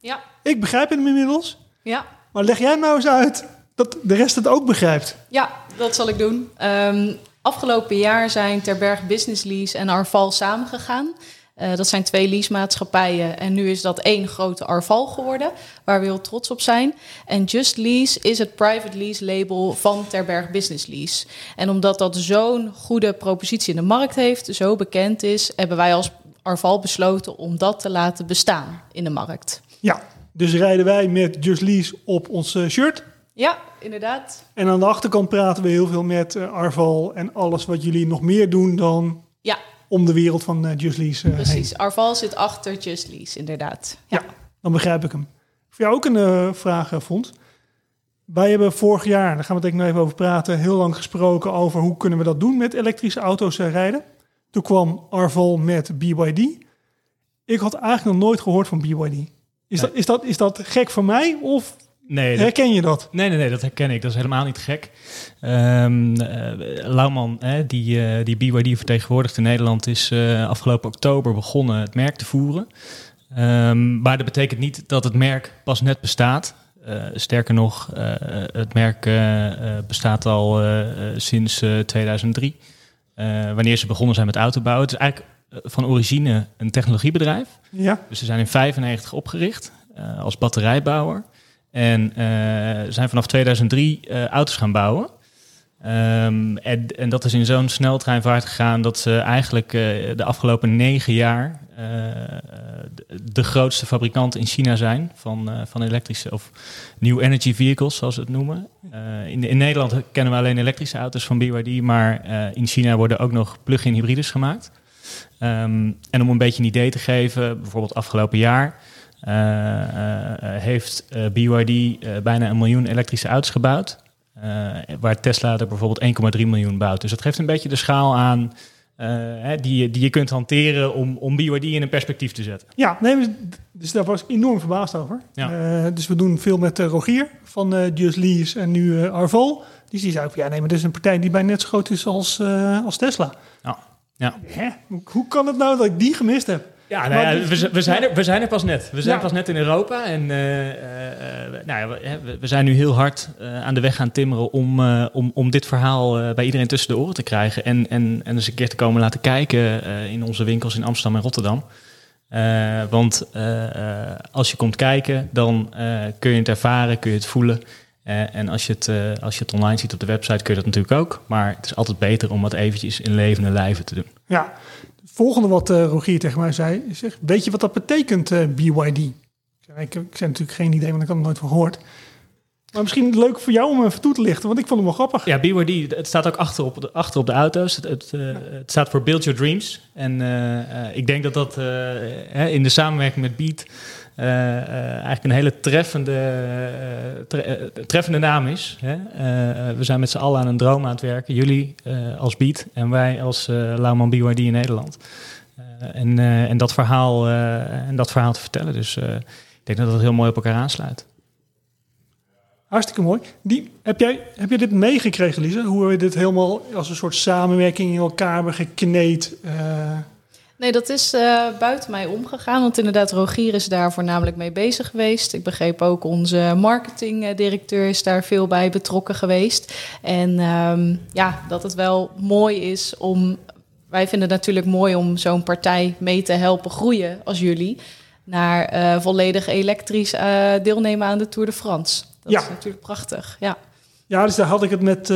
Ja, Ik begrijp hem inmiddels. ja, Maar leg jij nou eens uit dat de rest het ook begrijpt. ja, dat zal ik doen. Ehm, afgelopen jaar zijn Terberg Business Lease en Arval samengegaan. Eh, dat zijn twee leasemaatschappijen en nu is dat één grote Arval geworden, waar we heel trots op zijn. En Just Lease is het private lease label van Terberg Business Lease. En omdat dat zo'n goede propositie in de markt heeft, zo bekend is, hebben wij als Arval besloten om dat te laten bestaan in de markt. Ja, dus rijden wij met Just Lease op ons eh, shirt. Ja, inderdaad. En aan de achterkant praten we heel veel met eh, Arval en alles wat jullie nog meer doen dan Ja, om de wereld van eh, Just Lease eh, heen. precies. Arval zit achter Just Lease, inderdaad. Ja, dan begrijp ik hem. Voor jou ook een eh, vraag, Fons. Wij hebben vorig jaar, daar gaan we het denk ik nog even over praten, heel lang gesproken over hoe kunnen we dat doen met elektrische auto's rijden. Toen kwam Arval met BYD. Ik had eigenlijk nog nooit gehoord van BYD. Is, dat, is, dat, is dat gek voor mij of Nee, dat- herken je dat? Nee, nee, nee, dat herken ik. Dat is helemaal niet gek. Ehm eh, Lauwman, hè, die, eh, die BYD vertegenwoordigt in Nederland, is eh, afgelopen oktober begonnen het merk te voeren. Ehm, maar dat betekent niet dat het merk pas net bestaat. Sterker nog, het merk bestaat al sinds eh, 2003. eh, wanneer ze begonnen zijn met autobouwen. Het is eigenlijk van origine een technologiebedrijf. Ja, Dus ze zijn in 95 opgericht als batterijbouwer. En eh, zijn vanaf 2003 eh, auto's gaan bouwen. Ehm, en, dat is in zo'n sneltreinvaart gegaan dat ze eigenlijk eh, de afgelopen negen jaar de, grootste fabrikant in China zijn van, van elektrische of new energy vehicles, zoals ze het noemen. In, in Nederland kennen we alleen elektrische auto's van BYD, maar in China worden ook nog plug-in hybrides gemaakt. Ehm, en om een beetje een idee te geven, bijvoorbeeld afgelopen jaar heeft eh, BYD eh, bijna een miljoen elektrische auto's gebouwd. eh, waar Tesla er bijvoorbeeld 1,3 miljoen bouwt. Dus dat geeft een beetje de schaal aan eh, die, je- die je kunt hanteren om, om BYD in een perspectief te zetten. ja nee, dus- daar was ik enorm verbaasd over. Ja. Eh, dus we doen veel met eh, Rogier van eh Just Lease en nu eh, Arval. Dus die zei ook, ja nee, maar dit is een partij die bijna net zo groot is als, eh, als Tesla. Ja. Ja. Hè? Hoe kan het nou dat ik die gemist heb? Ja, nou ja, we, zijn er, we zijn er pas net. We zijn Ja. pas net in Europa. En eh, eh, nou ja, we, we- zijn nu heel hard eh, aan de weg gaan timmeren om, om, om dit verhaal bij iedereen tussen de oren te krijgen. En, en, en eens een keer te komen laten kijken in onze winkels in Amsterdam en Rotterdam. Want als je komt kijken, dan kun je het ervaren, kun je het voelen. En als je, het, als je het online ziet op de website, kun je dat natuurlijk ook. Maar het is altijd beter om wat eventjes in levende lijven te doen. Ja, volgende wat eh, Rogier tegen mij zei, is zeg, weet je wat dat betekent, eh, BYD? Ik zei, ik, ik zei natuurlijk geen idee, want ik had er nooit van gehoord. Maar misschien leuk voor jou om even toe te lichten, want ik vond hem wel grappig. Ja, BYD, het staat ook achter op de, achter op de auto's. Het, het, eh, het staat voor Build Your Dreams. En ik denk dat dat in de samenwerking met Beat eh, eigenlijk een hele treffende, eh, tre- treffende naam is. Hè? We zijn met z'n allen aan een droom aan het werken. Jullie als Beat en wij als Lauwman BYD in Nederland. En, en, dat verhaal, en dat verhaal te vertellen. Dus ik denk dat dat heel mooi op elkaar aansluit. Hartstikke mooi. Die, heb, jij, heb je dit meegekregen, Lisa? Hoe we dit helemaal als een soort samenwerking in elkaar hebben gekneed? Nee, dat is eh, buiten mij omgegaan. Want inderdaad, Rogier is daar voornamelijk mee bezig geweest. Ik begreep ook onze marketingdirecteur is daar veel bij betrokken geweest. En ehm, ja, dat het wel mooi is om... Wij vinden het natuurlijk mooi om zo'n partij mee te helpen groeien als jullie... naar eh, volledig elektrisch eh, deelnemen aan de Tour de France. Dat Ja. is natuurlijk prachtig, ja. ja, dus daar had ik het met,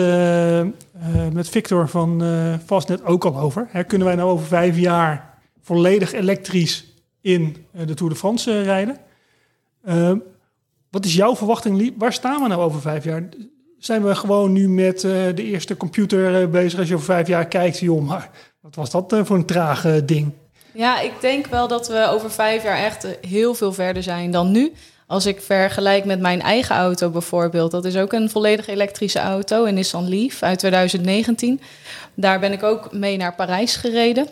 met Victor van eh Fastnet ook al over. Hè, kunnen wij nou over vijf jaar volledig elektrisch in eh, de Tour de France eh, rijden? Eh, wat is jouw verwachting? Waar staan we nou over vijf jaar? Zijn we gewoon nu met eh, de eerste computer bezig? Als je over vijf jaar kijkt, joh, maar wat was dat voor een traag eh, ding? Ja, ik denk wel dat we over vijf jaar echt heel veel verder zijn dan nu. Als ik vergelijk met mijn eigen auto bijvoorbeeld. Dat is ook een volledig elektrische auto, een Nissan Leaf uit 2019. Daar ben ik ook mee naar Parijs gereden.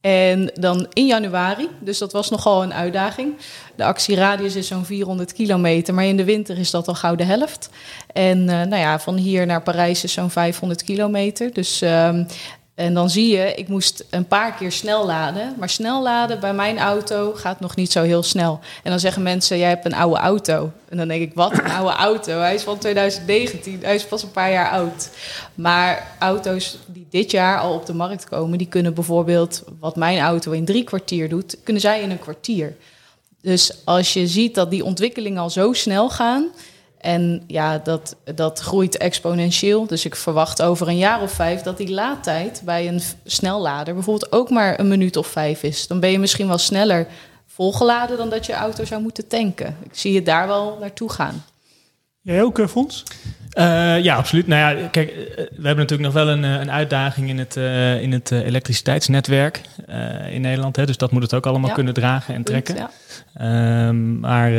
En dan in januari, dus dat was nogal een uitdaging. De actieradius is zo'n 400 kilometer, maar in de winter is dat al gauw de helft. En eh, nou ja, van hier naar Parijs is zo'n 500 kilometer. Dus ehm, en dan zie je, ik moest een paar keer snel laden. Maar snel laden bij mijn auto gaat nog niet zo heel snel. En dan zeggen mensen, jij hebt een oude auto. En dan denk ik, wat, een oude auto? Hij is van 2019, hij is pas een paar jaar oud. Maar auto's die dit jaar al op de markt komen... die kunnen bijvoorbeeld, wat mijn auto in drie kwartier doet... kunnen zij in een kwartier. Dus als je ziet dat die ontwikkelingen al zo snel gaan... En ja, dat, dat groeit exponentieel. Dus ik verwacht over een jaar of vijf dat die laadtijd bij een snellader bijvoorbeeld ook maar een minuut of vijf is. Dan ben je misschien wel sneller volgeladen dan dat je auto zou moeten tanken. Ik zie het daar wel naartoe gaan. Jij ook, eh, Fons? Eh, ja, absoluut. Nou ja, kijk, eh, we hebben natuurlijk nog wel een, eh, een uitdaging in het, in het elektriciteitsnetwerk in Nederland. Hè, dus dat moet het ook allemaal Ja. kunnen dragen en trekken. Ja. Ehm, maar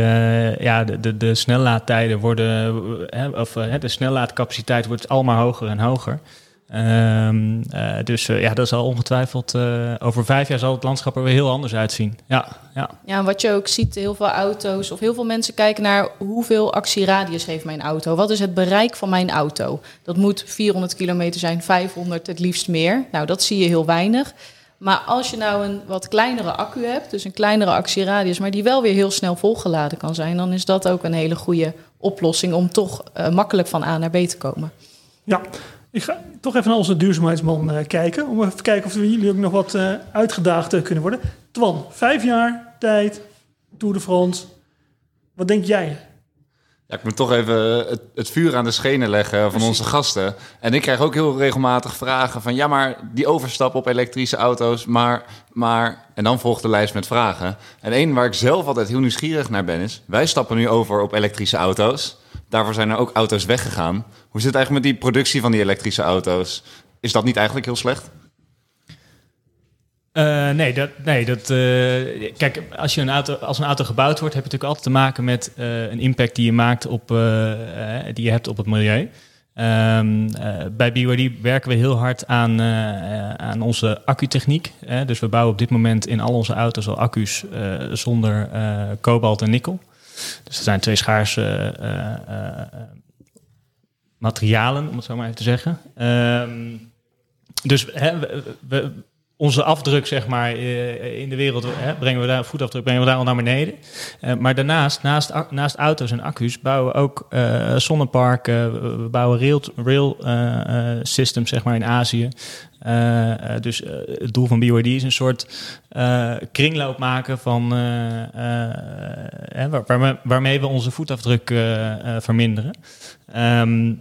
ja, de, de, de snellaadtijden worden, of de snellaadcapaciteit wordt allemaal hoger en hoger. Ehm, eh, dus eh, ja, dat zal ongetwijfeld eh, over vijf jaar zal het landschap er weer heel anders uitzien. Ja, ja. Ja, en wat je ook ziet, heel veel auto's of heel veel mensen kijken naar hoeveel actieradius heeft mijn auto. Wat is het bereik van mijn auto? Dat moet 400 kilometer zijn, 500 het liefst meer. Nou, dat zie je heel weinig. Maar als je nou een wat kleinere accu hebt, dus een kleinere actieradius, maar die wel weer heel snel volgeladen kan zijn, dan is dat ook een hele goede oplossing om toch makkelijk van A naar B te komen. Ja, ik ga toch even naar onze duurzaamheidsman eh, kijken. Om even te kijken of we jullie ook nog wat eh, uitgedaagd eh, kunnen worden. Twan, vijf jaar tijd, Tour de France. Wat denk jij? Ja, ik moet toch even het, het vuur aan de schenen leggen van onze gasten. En ik krijg ook heel regelmatig vragen van... ja, maar die overstap op elektrische auto's, maar... maar en dan volgt de lijst met vragen. En één waar ik zelf altijd heel nieuwsgierig naar ben is... wij stappen nu over op elektrische auto's. Daarvoor zijn er ook auto's weggegaan. Hoe zit het eigenlijk met die productie van die elektrische auto's? Is dat niet eigenlijk heel slecht? Eh, nee, dat, nee dat, eh, kijk, als, je een auto, als een auto gebouwd wordt, heb je natuurlijk altijd te maken met eh, een impact die je maakt op, die je hebt op het milieu. Ehm, eh, bij BYD werken we heel hard aan, aan onze accutechniek. dus we bouwen op dit moment in al onze auto's al accu's zonder kobalt en nikkel. Dus er zijn twee schaarse eh, eh, eh, materialen, om het zo maar even te zeggen. Ehm, dus hè, onze afdruk, zeg maar, in de wereld, hè, brengen we daar, voetafdruk brengen we daar al naar beneden. Maar daarnaast, naast, naast auto's en accu's, bouwen we ook zonneparken. We we bouwen rail, rail systems, zeg maar, in Azië. Eh, eh, dus eh, het doel van BYD is een soort kringloop maken van, waarmee, we onze voetafdruk verminderen. Ehm,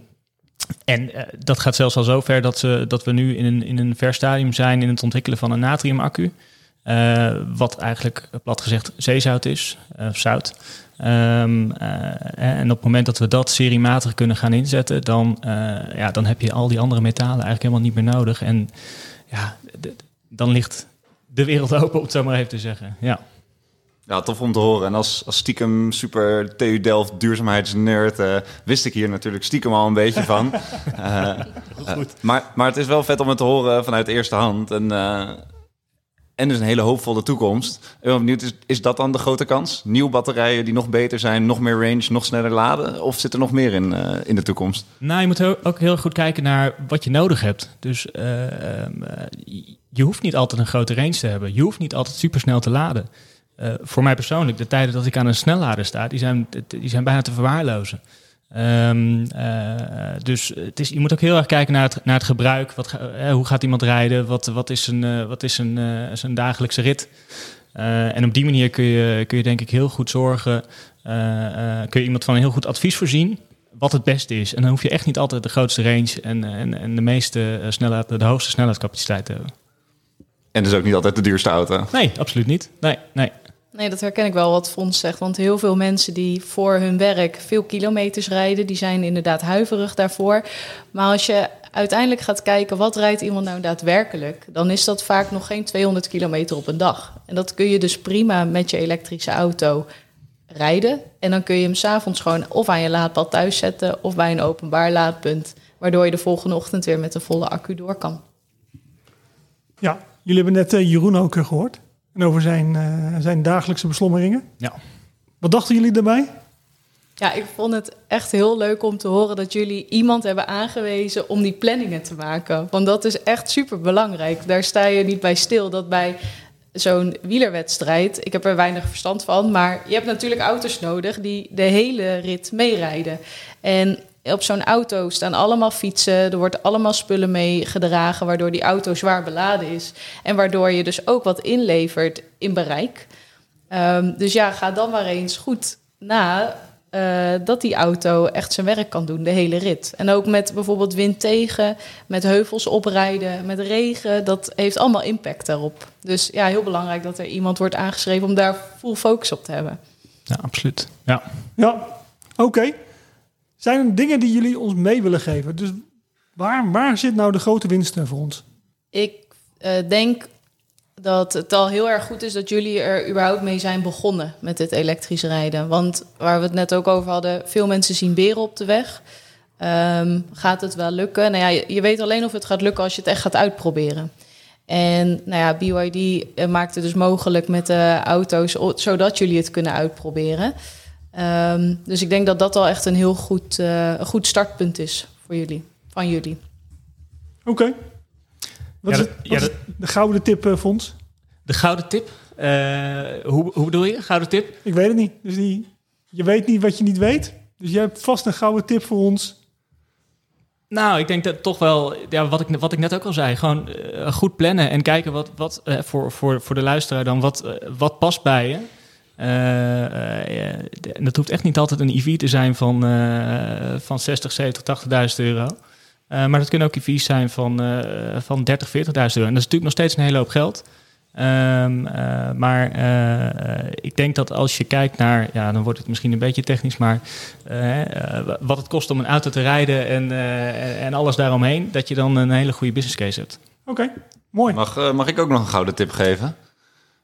en dat gaat zelfs al zo ver dat, ze, dat we nu in een, in een ver stadium zijn in het ontwikkelen van een natriumaccu. Wat eigenlijk, plat gezegd, zeezout is, zout. Ehm, eh, en op het moment dat we dat seriematig kunnen gaan inzetten, dan, eh, ja, dan heb je al die andere metalen eigenlijk helemaal niet meer nodig. En ja, dan ligt de wereld open, om het zo maar even te zeggen. Ja. Ja, tof om te horen. En als, als stiekem super TU Delft duurzaamheidsnerd eh, wist ik hier natuurlijk stiekem al een beetje van. Eh, eh, maar, maar het is wel vet om het te horen vanuit de eerste hand. En, eh, en dus een hele hoopvolle toekomst. Ik ben benieuwd, is, is dat dan de grote kans? Nieuwe batterijen die nog beter zijn, nog meer range, nog sneller laden? Of zit er nog meer in, eh, in de toekomst? Nou, je moet ook- heel goed kijken naar wat je nodig hebt. Dus eh, ehm, eh, je- hoeft niet altijd een grote range te hebben. Je hoeft niet altijd supersnel te laden. Voor mij persoonlijk, de tijden dat ik aan een snellader sta, die zijn, die zijn bijna te verwaarlozen. Ehm, eh, dus het is, je moet ook heel erg kijken naar het, naar het gebruik. Wat, ga- eh, hoe gaat iemand rijden? Wat, wat is een, eh, wat is een, eh, zijn dagelijkse rit? En op die manier kun je, kun je denk ik heel goed zorgen. kun je iemand van een heel goed advies voorzien wat het beste is. En dan hoef je echt niet altijd de grootste range en, en, en de meeste snelheid, de hoogste snelheidscapaciteit te hebben. En dus ook niet altijd de duurste auto. Nee, absoluut niet. Nee, nee. Nee, dat herken ik wel wat Fons zegt. Want heel veel mensen die voor hun werk veel kilometers rijden, die zijn inderdaad huiverig daarvoor. Maar als je uiteindelijk gaat kijken, wat rijdt iemand nou daadwerkelijk? Dan is dat vaak nog geen 200 kilometer op een dag. En dat kun je dus prima met je elektrische auto rijden. En dan kun je hem s'avonds gewoon of aan je laadpad thuis zetten of bij een openbaar laadpunt. Waardoor je de volgende ochtend weer met een volle accu door kan. Ja, jullie hebben net eh, Jeroen ook eh, gehoord. En over zijn, eh, zijn dagelijkse beslommeringen. Ja. Wat dachten jullie daarbij? Ja, ik vond het echt heel leuk om te horen dat jullie iemand hebben aangewezen om die planningen te maken. Want dat is echt super belangrijk. Daar sta je niet bij stil dat bij zo'n wielerwedstrijd, ik heb er weinig verstand van, maar je hebt natuurlijk auto's nodig die de hele rit meerijden. En op zo'n auto staan allemaal fietsen, er wordt allemaal spullen mee gedragen, waardoor die auto zwaar beladen is. En waardoor je dus ook wat inlevert in bereik. Ehm, dus ja, ga dan maar eens goed na eh, dat die auto echt zijn werk kan doen, de hele rit. En ook met bijvoorbeeld wind tegen, met heuvels oprijden, met regen. Dat heeft allemaal impact daarop. Dus ja, heel belangrijk dat er iemand wordt aangeschreven om daar full focus op te hebben. ja, absoluut. Ja. Ja, oké. Zijn er dingen die jullie ons mee willen geven? Dus waar, waar zit nou de grote winst voor ons? Ik eh, denk dat het al heel erg goed is dat jullie er überhaupt mee zijn begonnen met dit elektrisch rijden. Want waar we het net ook over hadden, veel mensen zien beren op de weg. Ehm, gaat het wel lukken? Nou ja, je, weet alleen of het gaat lukken als je het echt gaat uitproberen. En nou ja, BYD eh, maakt het dus mogelijk met de auto's, zodat jullie het kunnen uitproberen. Ehm, dus ik denk dat dat al echt een heel goed, eh, een goed startpunt is voor jullie, van jullie. Oké. Wat Ja, is, het, ja, is de gouden tip, Fons? De gouden tip. Eh, hoe, hoe bedoel je? Gouden tip? Ik weet het niet. Dus die, je weet niet wat je niet weet. Dus jij hebt vast een gouden tip voor ons. Nou, ik denk dat toch wel, ja, wat, ik, wat ik net ook al zei, gewoon goed plannen en kijken wat, wat voor, voor, voor de luisteraar dan, wat, wat past bij je. Eh, eh, en dat hoeft echt niet altijd een EV te zijn van, eh, van 60, 70, 80.000 euro. Eh, maar dat kunnen ook EV's zijn van, eh van 30, 40.000 euro. En dat is natuurlijk nog steeds een hele hoop geld. Ehm, eh, maar ik denk dat als je kijkt naar, ja, dan wordt het misschien een beetje technisch, maar wat het kost om een auto te rijden en, eh, en alles daaromheen, dat je dan een hele goede business case hebt. Oké, mooi. Mag, mag ik ook nog een gouden tip geven?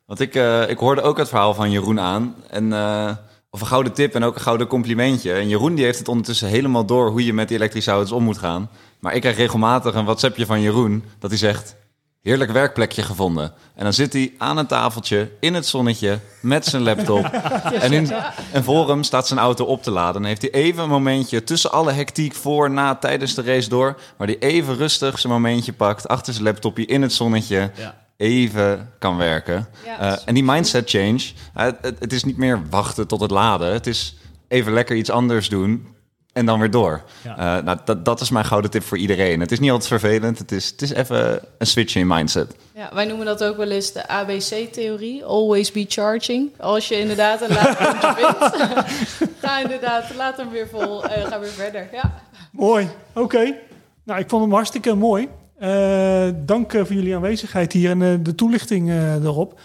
Want ik, eh, ik hoorde ook het verhaal van Jeroen aan. En, eh, of een gouden tip en ook een gouden complimentje. En Jeroen die heeft het ondertussen helemaal door hoe je met die elektrische auto's om moet gaan. Maar ik krijg regelmatig een WhatsAppje van Jeroen dat hij zegt... Heerlijk werkplekje gevonden. En dan zit hij aan een tafeltje in het zonnetje met zijn laptop. en, in, en voor hem staat zijn auto op te laden. Dan heeft hij even een momentje tussen alle hectiek voor, na, tijdens de race door. Waar hij even rustig zijn momentje pakt achter zijn laptopje in het zonnetje. Ja. Even kan werken. Ja. Eh, en die mindset change, eh, het, het is niet meer wachten tot het laden. Het is even lekker iets anders doen en dan weer door. Ja. Eh, nou, dat, dat is mijn gouden tip voor iedereen. Het is niet altijd vervelend. Het is, het is even een switch in mindset. Ja, wij noemen dat ook wel eens de ABC-theorie. Always be charging. Als je inderdaad een laadpuntje vindt, ga inderdaad, laat hem weer vol en ga weer verder. Ja. Mooi. Oké. Nou, ik vond hem hartstikke mooi. Eh, dank eh, voor jullie aanwezigheid hier en eh, de toelichting erop.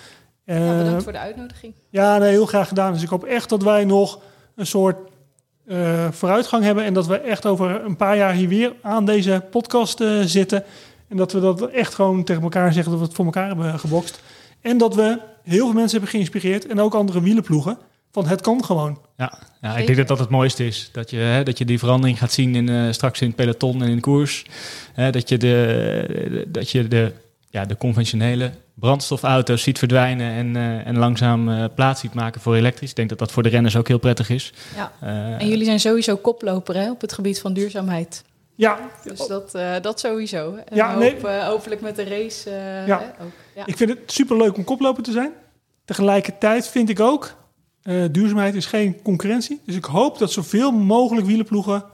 Ja, bedankt voor de uitnodiging. Ja, nee, heel graag gedaan. Dus ik hoop echt dat wij nog een soort vooruitgang hebben. En dat we echt over een paar jaar hier weer aan deze podcast zitten. En dat we dat echt gewoon tegen elkaar zeggen dat we het voor elkaar hebben gebokst. En dat we heel veel mensen hebben geïnspireerd. En ook andere wielenploegen. Van het kan gewoon. Ja, ja ik denk dat dat het mooiste is. Dat je, hè, dat je die verandering gaat zien in, eh, straks in het peloton en in de koers. Hè, dat je de, dat je de, ja, de conventionele brandstofauto's ziet verdwijnen en, eh, en langzaam eh, plaats ziet maken voor elektrisch. Ik denk dat dat voor de renners ook heel prettig is. Ja. En jullie zijn sowieso koploper hè, op het gebied van duurzaamheid. Ja, Dus dat, eh, dat sowieso. En Ja, hoop, nee. hopelijk met de race Ja. hè, ook. Ja. ik vind het superleuk om koploper te zijn. Tegelijkertijd vind ik ook, eh, duurzaamheid is geen concurrentie. Dus ik hoop dat zoveel mogelijk wielenploegen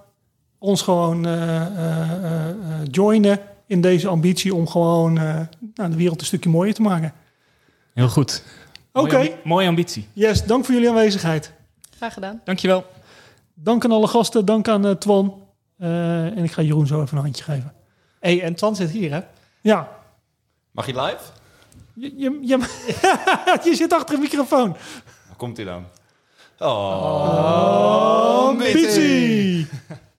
ons gewoon eh, eh, joinen in deze ambitie om gewoon eh, nou, de wereld een stukje mooier te maken. heel goed. Oké, Mooie, ambi- mooie ambitie. yes, dank voor jullie aanwezigheid. Graag gedaan. Dankjewel. Dank aan alle gasten, dank aan eh, Twan. Eh, en ik ga Jeroen zo even een handje geven. hey, en Twan zit hier, hè? Ja, Mag je live? je, je, je, je zit achter een microfoon komt hij dan? Oh, oh, oh